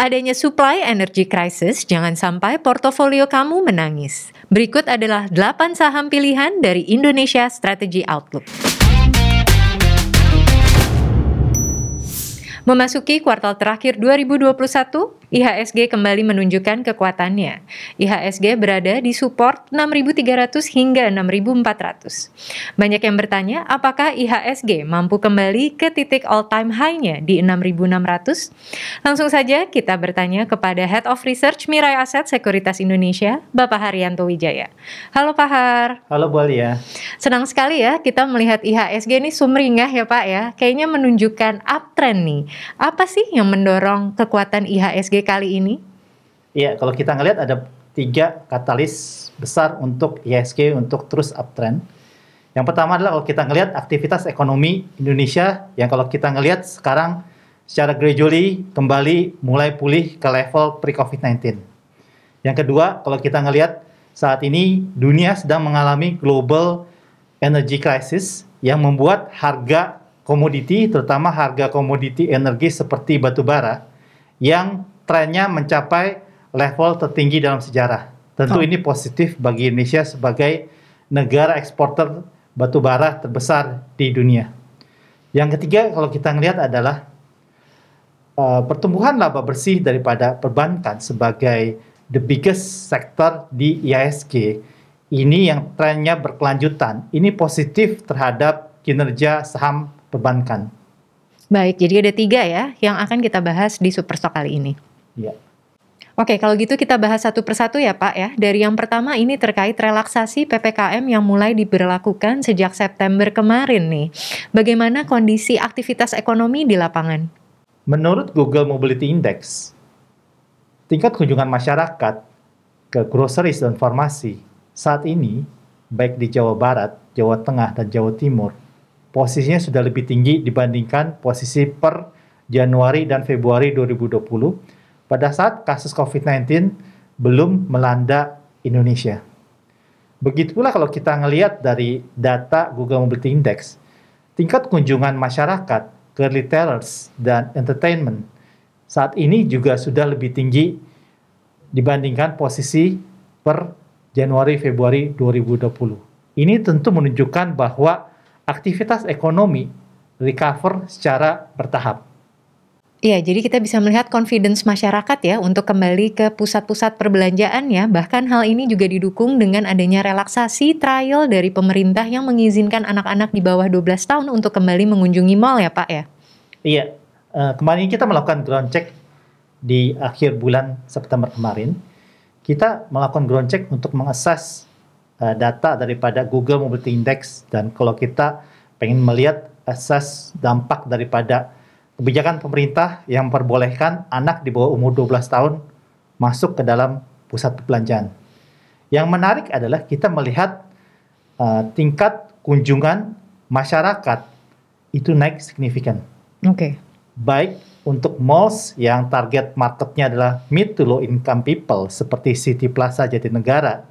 Adanya supply energy crisis, jangan sampai portofolio kamu menangis. Berikut adalah 8 saham pilihan dari Indonesia Strategy Outlook. Memasuki kuartal terakhir 2021, IHSG kembali menunjukkan kekuatannya. IHSG berada di support 6.300 hingga 6.400. Banyak yang bertanya, apakah IHSG mampu kembali ke titik all-time high-nya di 6.600? Langsung saja kita bertanya kepada Head of Research Mirai Aset Sekuritas Indonesia, Bapak Haryanto Wijaya. Halo Pak Har. Halo Bu Alia. Senang sekali ya kita melihat IHSG ini sumringah ya Pak ya. Kayaknya menunjukkan uptrend nih. Apa sih yang mendorong kekuatan IHSG kali ini? Iya, kalau kita ngelihat ada tiga katalis besar untuk ISG untuk terus uptrend. Yang pertama adalah kalau kita ngelihat aktivitas ekonomi Indonesia yang kalau kita ngelihat sekarang secara gradually kembali mulai pulih ke level pre-COVID-19. Yang kedua, kalau kita ngelihat saat ini dunia sedang mengalami global energy crisis yang membuat harga komoditi, terutama harga komoditi energi seperti batu bara, yang trennya mencapai level tertinggi dalam sejarah. Tentu oh. ini positif bagi Indonesia sebagai negara eksporter batu bara terbesar di dunia. Yang ketiga kalau kita melihat adalah uh, pertumbuhan laba bersih daripada perbankan sebagai the biggest sector di IISG ini yang trennya berkelanjutan. Ini positif terhadap kinerja saham perbankan. Baik, jadi ada tiga ya yang akan kita bahas di Superstock kali ini. Iya. Oke, kalau gitu kita bahas satu persatu ya Pak ya. Dari yang pertama ini terkait relaksasi PPKM yang mulai diberlakukan sejak September kemarin nih. Bagaimana kondisi aktivitas ekonomi di lapangan? Menurut Google Mobility Index, tingkat kunjungan masyarakat ke groceries dan farmasi saat ini, baik di Jawa Barat, Jawa Tengah, dan Jawa Timur, posisinya sudah lebih tinggi dibandingkan posisi per Januari dan Februari 2020 pada saat kasus COVID-19 belum melanda Indonesia. Begitu pula kalau kita ngelihat dari data Google Mobility Index, tingkat kunjungan masyarakat ke retailers dan entertainment saat ini juga sudah lebih tinggi dibandingkan posisi per Januari Februari 2020. Ini tentu menunjukkan bahwa aktivitas ekonomi recover secara bertahap. Iya, jadi kita bisa melihat confidence masyarakat ya untuk kembali ke pusat-pusat perbelanjaan ya. Bahkan hal ini juga didukung dengan adanya relaksasi trial dari pemerintah yang mengizinkan anak-anak di bawah 12 tahun untuk kembali mengunjungi mall ya Pak ya. Iya, uh, kemarin kita melakukan ground check di akhir bulan September kemarin. Kita melakukan ground check untuk mengakses uh, data daripada Google Mobility Index dan kalau kita pengen melihat asas dampak daripada kebijakan pemerintah yang memperbolehkan anak di bawah umur 12 tahun masuk ke dalam pusat perbelanjaan. Yang menarik adalah kita melihat uh, tingkat kunjungan masyarakat itu naik signifikan. Oke. Okay. Baik untuk malls yang target marketnya adalah mid to low income people seperti City Plaza Jatinegara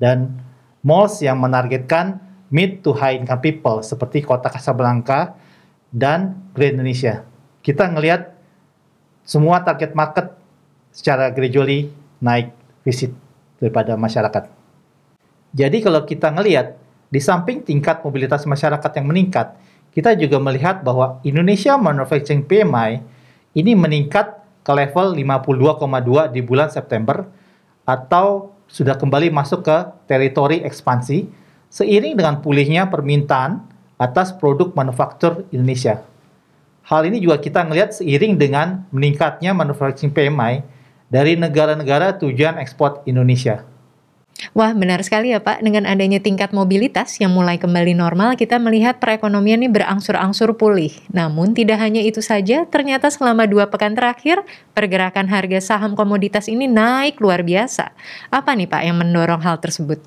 dan malls yang menargetkan mid to high income people seperti Kota Kasablanka dan Grand Indonesia kita ngelihat semua target market secara gradually naik visit daripada masyarakat. Jadi kalau kita ngelihat di samping tingkat mobilitas masyarakat yang meningkat, kita juga melihat bahwa Indonesia Manufacturing PMI ini meningkat ke level 52,2 di bulan September atau sudah kembali masuk ke teritori ekspansi seiring dengan pulihnya permintaan atas produk manufaktur Indonesia. Hal ini juga kita melihat seiring dengan meningkatnya manufacturing PMI dari negara-negara tujuan ekspor Indonesia. Wah, benar sekali ya Pak. Dengan adanya tingkat mobilitas yang mulai kembali normal, kita melihat perekonomian ini berangsur-angsur pulih. Namun, tidak hanya itu saja, ternyata selama dua pekan terakhir, pergerakan harga saham komoditas ini naik luar biasa. Apa nih Pak yang mendorong hal tersebut?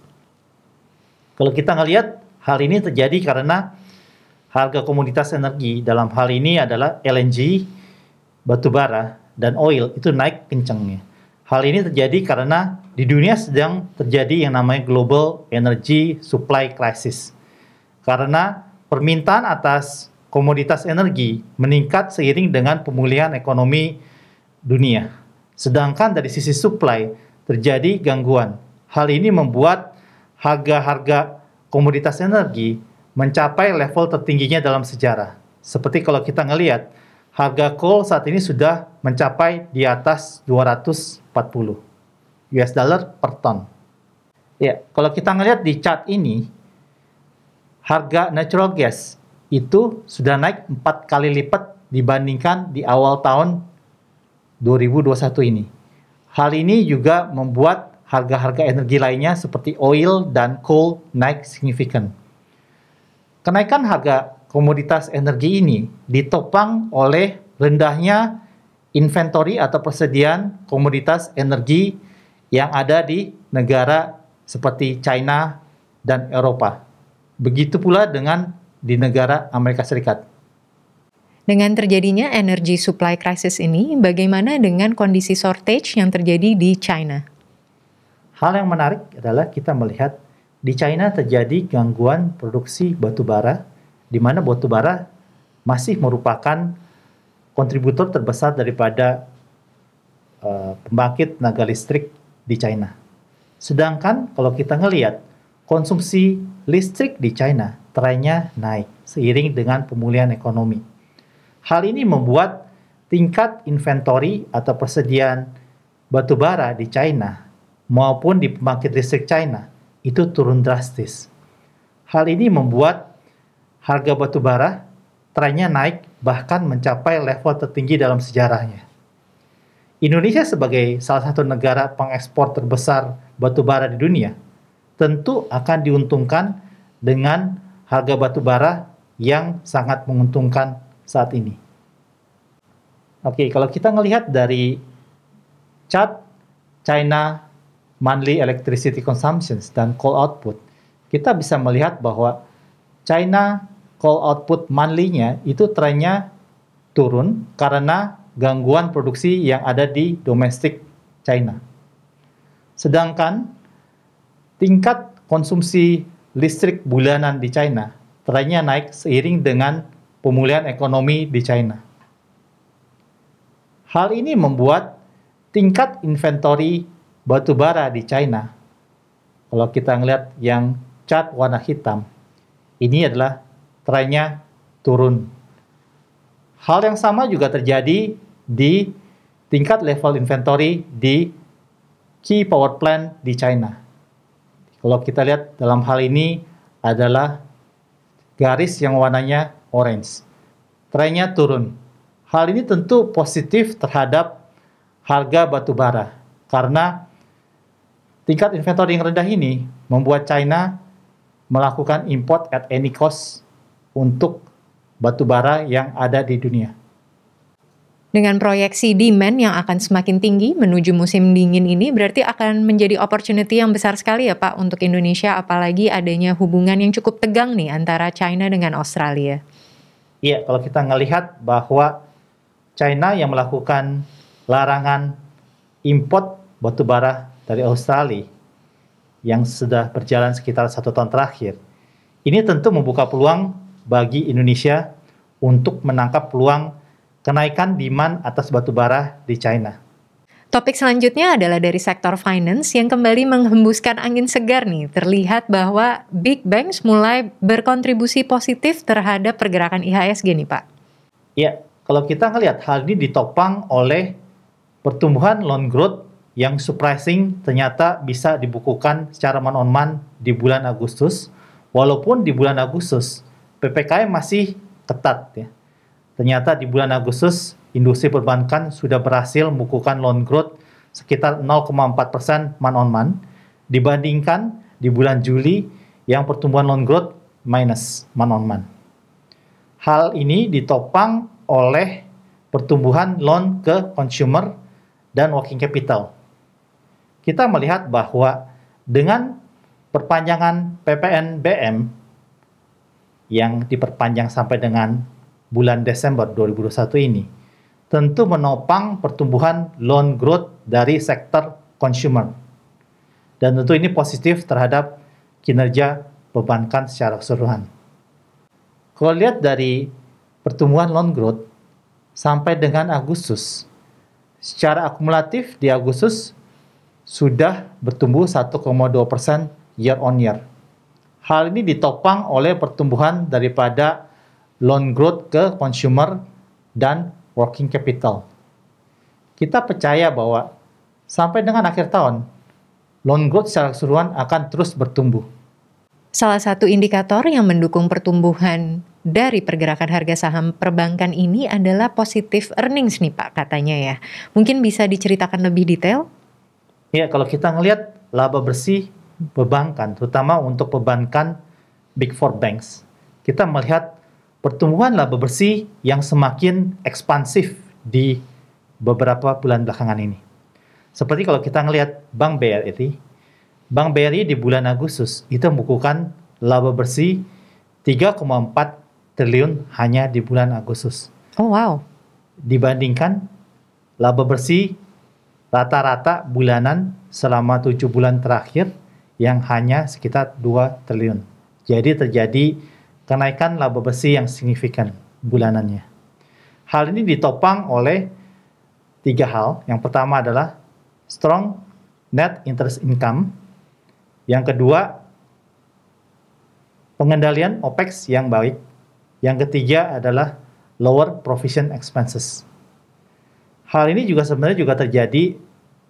Kalau kita ngelihat, hal ini terjadi karena harga komoditas energi dalam hal ini adalah LNG, batu bara, dan oil itu naik kencangnya. Hal ini terjadi karena di dunia sedang terjadi yang namanya global energy supply crisis. Karena permintaan atas komoditas energi meningkat seiring dengan pemulihan ekonomi dunia. Sedangkan dari sisi supply terjadi gangguan. Hal ini membuat harga-harga komoditas energi mencapai level tertingginya dalam sejarah. Seperti kalau kita ngelihat, harga coal saat ini sudah mencapai di atas 240 US dollar per ton. Ya, kalau kita ngelihat di chart ini, harga natural gas itu sudah naik empat kali lipat dibandingkan di awal tahun 2021 ini. Hal ini juga membuat harga-harga energi lainnya seperti oil dan coal naik signifikan. Kenaikan harga komoditas energi ini ditopang oleh rendahnya inventory atau persediaan komoditas energi yang ada di negara seperti China dan Eropa. Begitu pula dengan di negara Amerika Serikat. Dengan terjadinya energy supply crisis ini, bagaimana dengan kondisi shortage yang terjadi di China? Hal yang menarik adalah kita melihat di China terjadi gangguan produksi batu bara, di mana batu bara masih merupakan kontributor terbesar daripada uh, pembangkit tenaga listrik di China. Sedangkan kalau kita ngelihat konsumsi listrik di China trennya naik seiring dengan pemulihan ekonomi. Hal ini membuat tingkat inventory atau persediaan batu bara di China maupun di pembangkit listrik China itu turun drastis. Hal ini membuat harga batu bara trennya naik bahkan mencapai level tertinggi dalam sejarahnya. Indonesia sebagai salah satu negara pengekspor terbesar batu bara di dunia tentu akan diuntungkan dengan harga batu bara yang sangat menguntungkan saat ini. Oke, kalau kita melihat dari chart China monthly electricity consumption dan coal output, kita bisa melihat bahwa China coal output monthly-nya itu trennya turun karena gangguan produksi yang ada di domestik China. Sedangkan tingkat konsumsi listrik bulanan di China trennya naik seiring dengan pemulihan ekonomi di China. Hal ini membuat tingkat inventory batu bara di China, kalau kita ngelihat yang cat warna hitam, ini adalah trennya turun. Hal yang sama juga terjadi di tingkat level inventory di key power plant di China. Kalau kita lihat dalam hal ini adalah garis yang warnanya orange. Trennya turun. Hal ini tentu positif terhadap harga batu bara karena tingkat inventory yang rendah ini membuat China melakukan import at any cost untuk batu bara yang ada di dunia. Dengan proyeksi demand yang akan semakin tinggi menuju musim dingin ini berarti akan menjadi opportunity yang besar sekali ya Pak untuk Indonesia apalagi adanya hubungan yang cukup tegang nih antara China dengan Australia. Iya, kalau kita ngelihat bahwa China yang melakukan larangan import batu bara dari Australia yang sudah berjalan sekitar satu tahun terakhir, ini tentu membuka peluang bagi Indonesia untuk menangkap peluang kenaikan demand atas batu bara di China. Topik selanjutnya adalah dari sektor finance yang kembali menghembuskan angin segar nih. Terlihat bahwa big banks mulai berkontribusi positif terhadap pergerakan IHSG nih Pak. Ya, kalau kita ngelihat hal ini ditopang oleh pertumbuhan loan growth yang surprising ternyata bisa dibukukan secara man on man di bulan Agustus walaupun di bulan Agustus PPKM masih ketat ya. Ternyata di bulan Agustus industri perbankan sudah berhasil membukukan loan growth sekitar 0,4% man on man dibandingkan di bulan Juli yang pertumbuhan loan growth minus man on man. Hal ini ditopang oleh pertumbuhan loan ke consumer dan working capital. Kita melihat bahwa dengan perpanjangan PPNBM yang diperpanjang sampai dengan bulan Desember 2021 ini, tentu menopang pertumbuhan loan growth dari sektor consumer. Dan tentu ini positif terhadap kinerja perbankan secara keseluruhan. Kalau lihat dari pertumbuhan loan growth sampai dengan Agustus, secara akumulatif di Agustus sudah bertumbuh 1,2 persen year on year. Hal ini ditopang oleh pertumbuhan daripada loan growth ke consumer dan working capital. Kita percaya bahwa sampai dengan akhir tahun, loan growth secara keseluruhan akan terus bertumbuh. Salah satu indikator yang mendukung pertumbuhan dari pergerakan harga saham perbankan ini adalah positif earnings nih Pak katanya ya. Mungkin bisa diceritakan lebih detail? Ya, kalau kita ngelihat laba bersih perbankan, terutama untuk perbankan Big Four banks, kita melihat pertumbuhan laba bersih yang semakin ekspansif di beberapa bulan belakangan ini. Seperti kalau kita ngelihat Bank BRI, Bank BRI di bulan Agustus itu membukukan laba bersih 3,4 triliun hanya di bulan Agustus. Oh wow. Dibandingkan laba bersih rata-rata bulanan selama tujuh bulan terakhir yang hanya sekitar 2 triliun. Jadi terjadi kenaikan laba bersih yang signifikan bulanannya. Hal ini ditopang oleh tiga hal. Yang pertama adalah strong net interest income yang kedua, pengendalian OPEX yang baik. Yang ketiga adalah lower provision expenses. Hal ini juga sebenarnya juga terjadi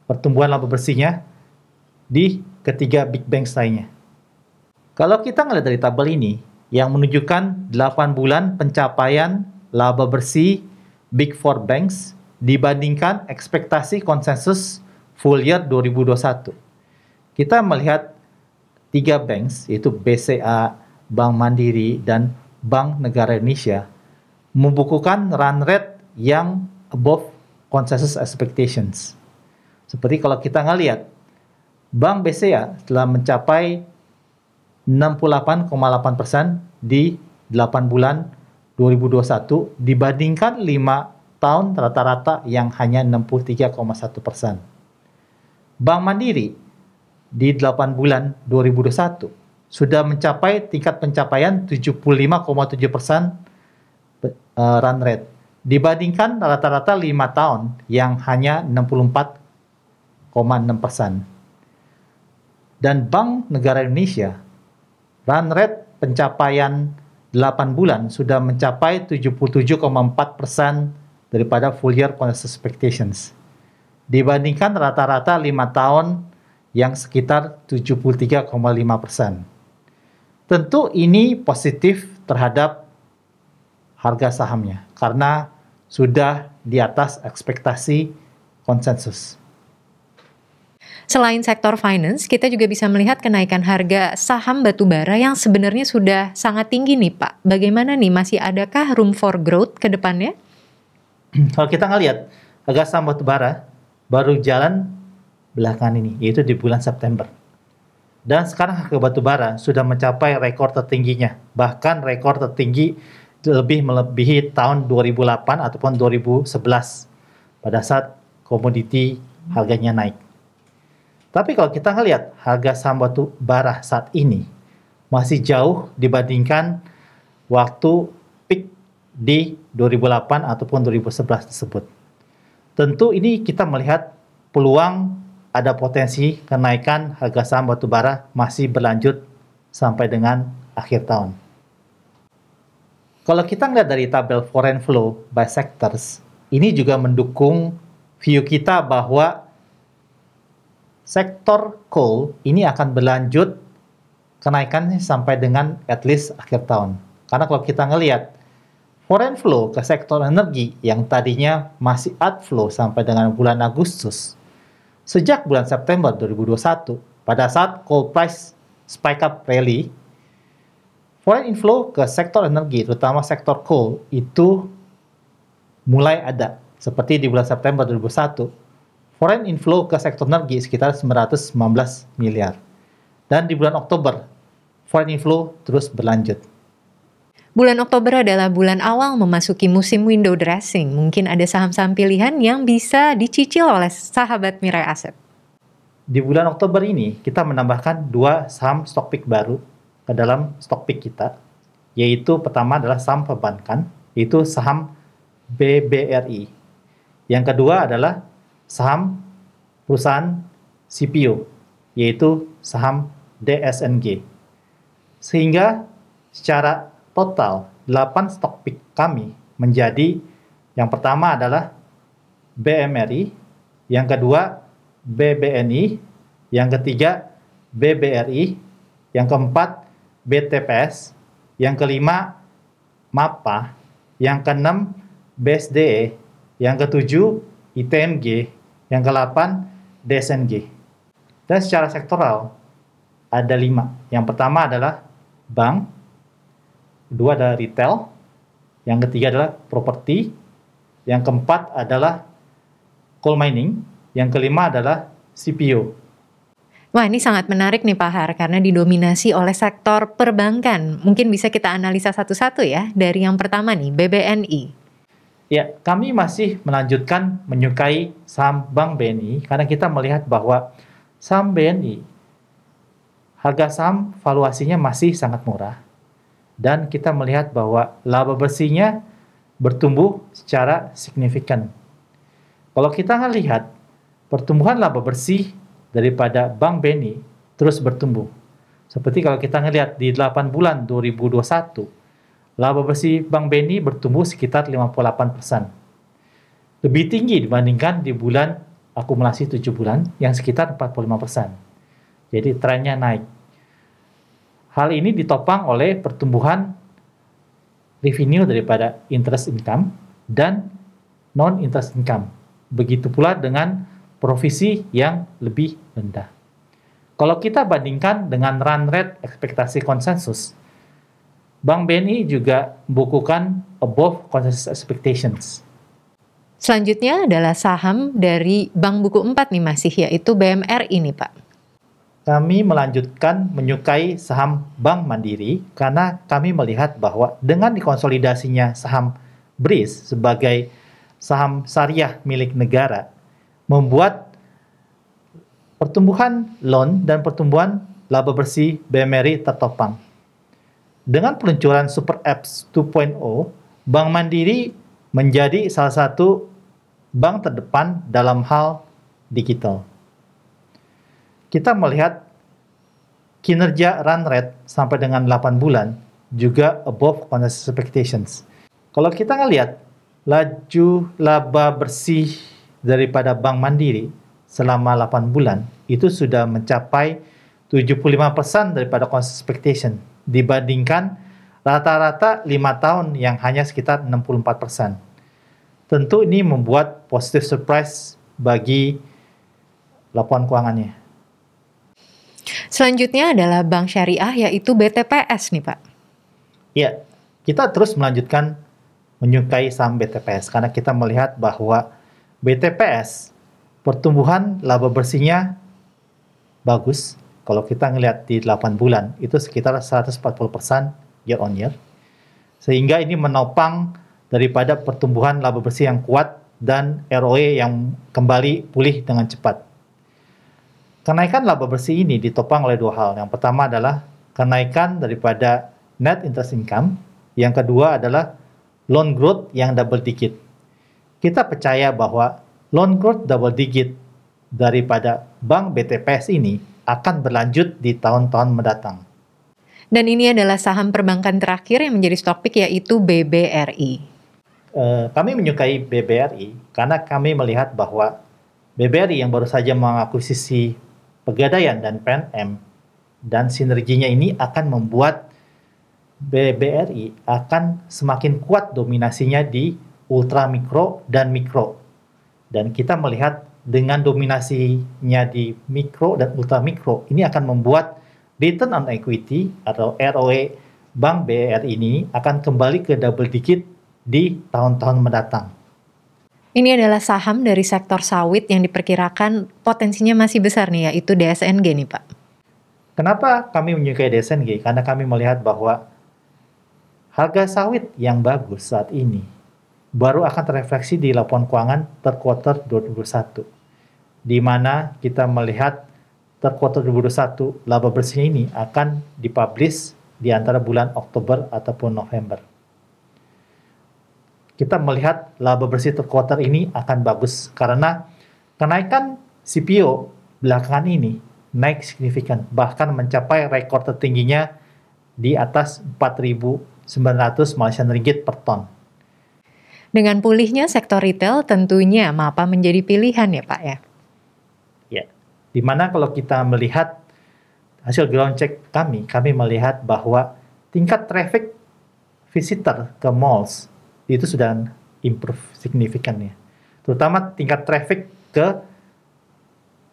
pertumbuhan laba bersihnya di ketiga big banks lainnya. Kalau kita ngelihat dari tabel ini, yang menunjukkan 8 bulan pencapaian laba bersih Big Four Banks dibandingkan ekspektasi konsensus full year 2021. Kita melihat tiga banks yaitu BCA, Bank Mandiri, dan Bank Negara Indonesia membukukan run rate yang above consensus expectations. Seperti kalau kita ngelihat Bank BCA telah mencapai 68,8% di 8 bulan 2021 dibandingkan 5 tahun rata-rata yang hanya 63,1%. Bank Mandiri di 8 bulan 2021 sudah mencapai tingkat pencapaian 75,7 persen uh, run rate dibandingkan rata-rata 5 tahun yang hanya 64,6 persen. Dan Bank Negara Indonesia run rate pencapaian 8 bulan sudah mencapai 77,4 persen daripada full year consensus expectations. Dibandingkan rata-rata 5 tahun yang sekitar 73,5 persen. Tentu ini positif terhadap harga sahamnya karena sudah di atas ekspektasi konsensus. Selain sektor finance, kita juga bisa melihat kenaikan harga saham batubara yang sebenarnya sudah sangat tinggi nih Pak. Bagaimana nih, masih adakah room for growth ke depannya? Kalau kita ngelihat harga saham batubara baru jalan belakangan ini, yaitu di bulan September. Dan sekarang harga batu bara sudah mencapai rekor tertingginya, bahkan rekor tertinggi lebih melebihi tahun 2008 ataupun 2011 pada saat komoditi harganya naik. Tapi kalau kita ngelihat harga saham batu bara saat ini masih jauh dibandingkan waktu peak di 2008 ataupun 2011 tersebut. Tentu ini kita melihat peluang ada potensi kenaikan harga saham batubara masih berlanjut sampai dengan akhir tahun. Kalau kita melihat dari tabel foreign flow by sectors, ini juga mendukung view kita bahwa sektor coal ini akan berlanjut kenaikan sampai dengan at least akhir tahun. Karena kalau kita ngelihat foreign flow ke sektor energi yang tadinya masih outflow sampai dengan bulan Agustus, Sejak bulan September 2021, pada saat coal price spike up rally, foreign inflow ke sektor energi, terutama sektor coal, itu mulai ada. Seperti di bulan September 2021, foreign inflow ke sektor energi sekitar 919 miliar. Dan di bulan Oktober, foreign inflow terus berlanjut. Bulan Oktober adalah bulan awal memasuki musim window dressing. Mungkin ada saham-saham pilihan yang bisa dicicil oleh sahabat Mirai Aset. Di bulan Oktober ini, kita menambahkan dua saham stock pick baru ke dalam stock pick kita, yaitu pertama adalah saham perbankan, yaitu saham BBRI. Yang kedua adalah saham perusahaan CPO, yaitu saham DSNG. Sehingga secara total 8 stok pick kami menjadi yang pertama adalah BMRI, yang kedua BBNI, yang ketiga BBRI, yang keempat BTPS, yang kelima MAPA, yang keenam BSDE, yang ketujuh ITMG, yang ke-8 DSNG. Dan secara sektoral ada lima. Yang pertama adalah bank, kedua adalah retail, yang ketiga adalah properti, yang keempat adalah coal mining, yang kelima adalah CPO. Wah ini sangat menarik nih Pak Har karena didominasi oleh sektor perbankan. Mungkin bisa kita analisa satu-satu ya dari yang pertama nih BBNI. Ya, kami masih melanjutkan menyukai saham Bank BNI karena kita melihat bahwa saham BNI harga saham valuasinya masih sangat murah dan kita melihat bahwa laba bersihnya bertumbuh secara signifikan. Kalau kita lihat pertumbuhan laba bersih daripada Bank BNI terus bertumbuh. Seperti kalau kita ngelihat di 8 bulan 2021, laba bersih Bank BNI bertumbuh sekitar 58%. Lebih tinggi dibandingkan di bulan akumulasi 7 bulan yang sekitar 45%. Jadi trennya naik. Hal ini ditopang oleh pertumbuhan revenue daripada interest income dan non-interest income. Begitu pula dengan provisi yang lebih rendah. Kalau kita bandingkan dengan run rate ekspektasi konsensus, Bank BNI juga membukukan above consensus expectations. Selanjutnya adalah saham dari Bank Buku 4 nih masih yaitu BMR ini Pak. Kami melanjutkan menyukai saham Bank Mandiri karena kami melihat bahwa dengan dikonsolidasinya saham BRIS sebagai saham syariah milik negara, membuat pertumbuhan loan dan pertumbuhan laba bersih BMRI tertopang. Dengan peluncuran Super Apps 2.0, Bank Mandiri menjadi salah satu bank terdepan dalam hal digital. Kita melihat kinerja run rate sampai dengan 8 bulan juga above consensus expectations. Kalau kita ngelihat laju laba bersih daripada Bank Mandiri selama 8 bulan itu sudah mencapai 75% daripada cost expectation dibandingkan rata-rata 5 tahun yang hanya sekitar 64%. Tentu ini membuat positive surprise bagi laporan keuangannya. Selanjutnya adalah bank syariah yaitu BTPS nih Pak. Ya, kita terus melanjutkan menyukai saham BTPS karena kita melihat bahwa BTPS pertumbuhan laba bersihnya bagus. Kalau kita ngelihat di 8 bulan itu sekitar 140% year on year. Sehingga ini menopang daripada pertumbuhan laba bersih yang kuat dan ROE yang kembali pulih dengan cepat. Kenaikan laba bersih ini ditopang oleh dua hal. Yang pertama adalah kenaikan daripada net interest income. Yang kedua adalah loan growth yang double digit kita percaya bahwa loan growth double digit daripada bank BTPS ini akan berlanjut di tahun-tahun mendatang. Dan ini adalah saham perbankan terakhir yang menjadi stock pick yaitu BBRI. Uh, kami menyukai BBRI karena kami melihat bahwa BBRI yang baru saja mengakuisisi Pegadaian dan PNM dan sinerginya ini akan membuat BBRI akan semakin kuat dominasinya di ultra mikro dan mikro. Dan kita melihat dengan dominasinya di mikro dan ultra mikro ini akan membuat return on equity atau ROE Bank BR ini akan kembali ke double digit di tahun-tahun mendatang. Ini adalah saham dari sektor sawit yang diperkirakan potensinya masih besar nih yaitu DSNG nih Pak. Kenapa kami menyukai DSNG? Karena kami melihat bahwa harga sawit yang bagus saat ini baru akan terefleksi di laporan keuangan third quarter 2021 di mana kita melihat third quarter 2021 laba bersih ini akan dipublish di antara bulan Oktober ataupun November. Kita melihat laba bersih third quarter ini akan bagus karena kenaikan CPO belakangan ini naik signifikan, bahkan mencapai rekor tertingginya di atas 4.900 Malaysian Ringgit per ton. Dengan pulihnya sektor retail, tentunya MAPA menjadi pilihan ya Pak ya? Ya, di mana kalau kita melihat hasil ground check kami, kami melihat bahwa tingkat traffic visitor ke malls itu sudah improve signifikan ya. Terutama tingkat traffic ke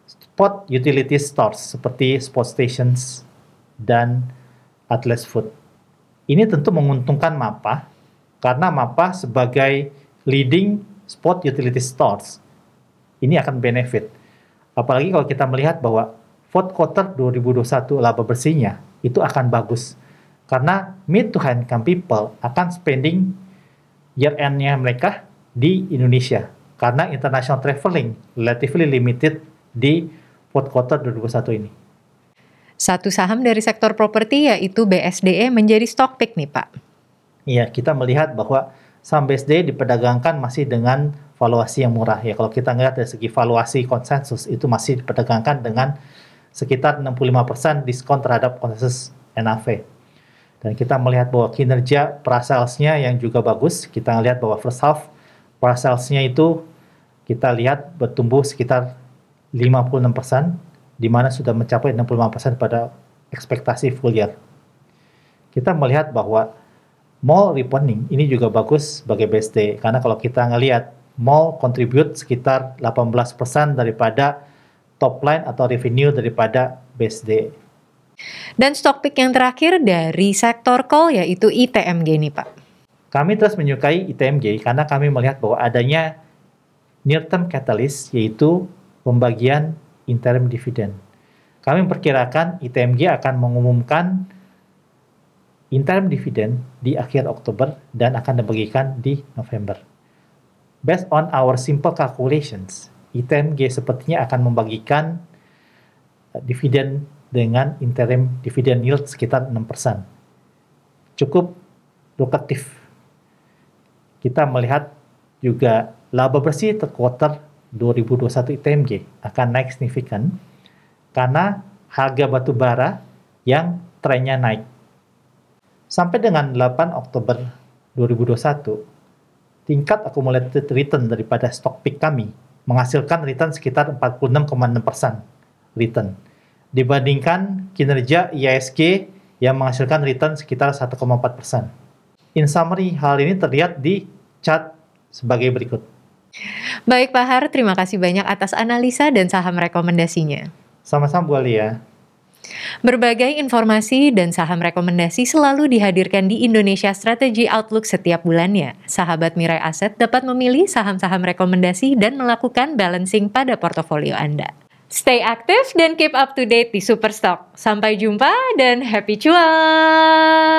spot utility stores seperti spot stations dan Atlas Food. Ini tentu menguntungkan MAPA karena MAPA sebagai leading spot utility stores ini akan benefit. Apalagi kalau kita melihat bahwa fourth quarter 2021 laba bersihnya itu akan bagus. Karena mid to high income people akan spending year end-nya mereka di Indonesia. Karena international traveling relatively limited di fourth quarter 2021 ini. Satu saham dari sektor properti yaitu BSDE menjadi stock pick nih Pak. Iya, kita melihat bahwa saham BSD diperdagangkan masih dengan valuasi yang murah. Ya, kalau kita lihat dari segi valuasi konsensus itu masih diperdagangkan dengan sekitar 65% diskon terhadap konsensus NAV. Dan kita melihat bahwa kinerja prasalesnya yang juga bagus. Kita melihat bahwa first half prasalesnya itu kita lihat bertumbuh sekitar 56%, di mana sudah mencapai 65% pada ekspektasi full year. Kita melihat bahwa mall reopening ini juga bagus sebagai BSD karena kalau kita ngelihat mall contribute sekitar 18% daripada top line atau revenue daripada BSD. Dan stock pick yang terakhir dari sektor call yaitu ITMG nih Pak. Kami terus menyukai ITMG karena kami melihat bahwa adanya near term catalyst yaitu pembagian interim dividend. Kami memperkirakan ITMG akan mengumumkan interim dividend di akhir Oktober dan akan dibagikan di November. Based on our simple calculations, ITMG sepertinya akan membagikan uh, dividen dengan interim dividend yield sekitar 6%. Cukup lukratif. Kita melihat juga laba bersih terkuarter 2021 ITMG akan naik signifikan karena harga batu bara yang trennya naik Sampai dengan 8 Oktober 2021, tingkat accumulated return daripada stock pick kami menghasilkan return sekitar 46,6% return dibandingkan kinerja IISG yang menghasilkan return sekitar 1,4%. In summary, hal ini terlihat di chart sebagai berikut. Baik Pak Har, terima kasih banyak atas analisa dan saham rekomendasinya. Sama-sama Bu Alia. Berbagai informasi dan saham rekomendasi selalu dihadirkan di Indonesia Strategy Outlook setiap bulannya. Sahabat Mirai Aset dapat memilih saham-saham rekomendasi dan melakukan balancing pada portofolio Anda. Stay aktif dan keep up to date di Superstock. Sampai jumpa dan happy cuan!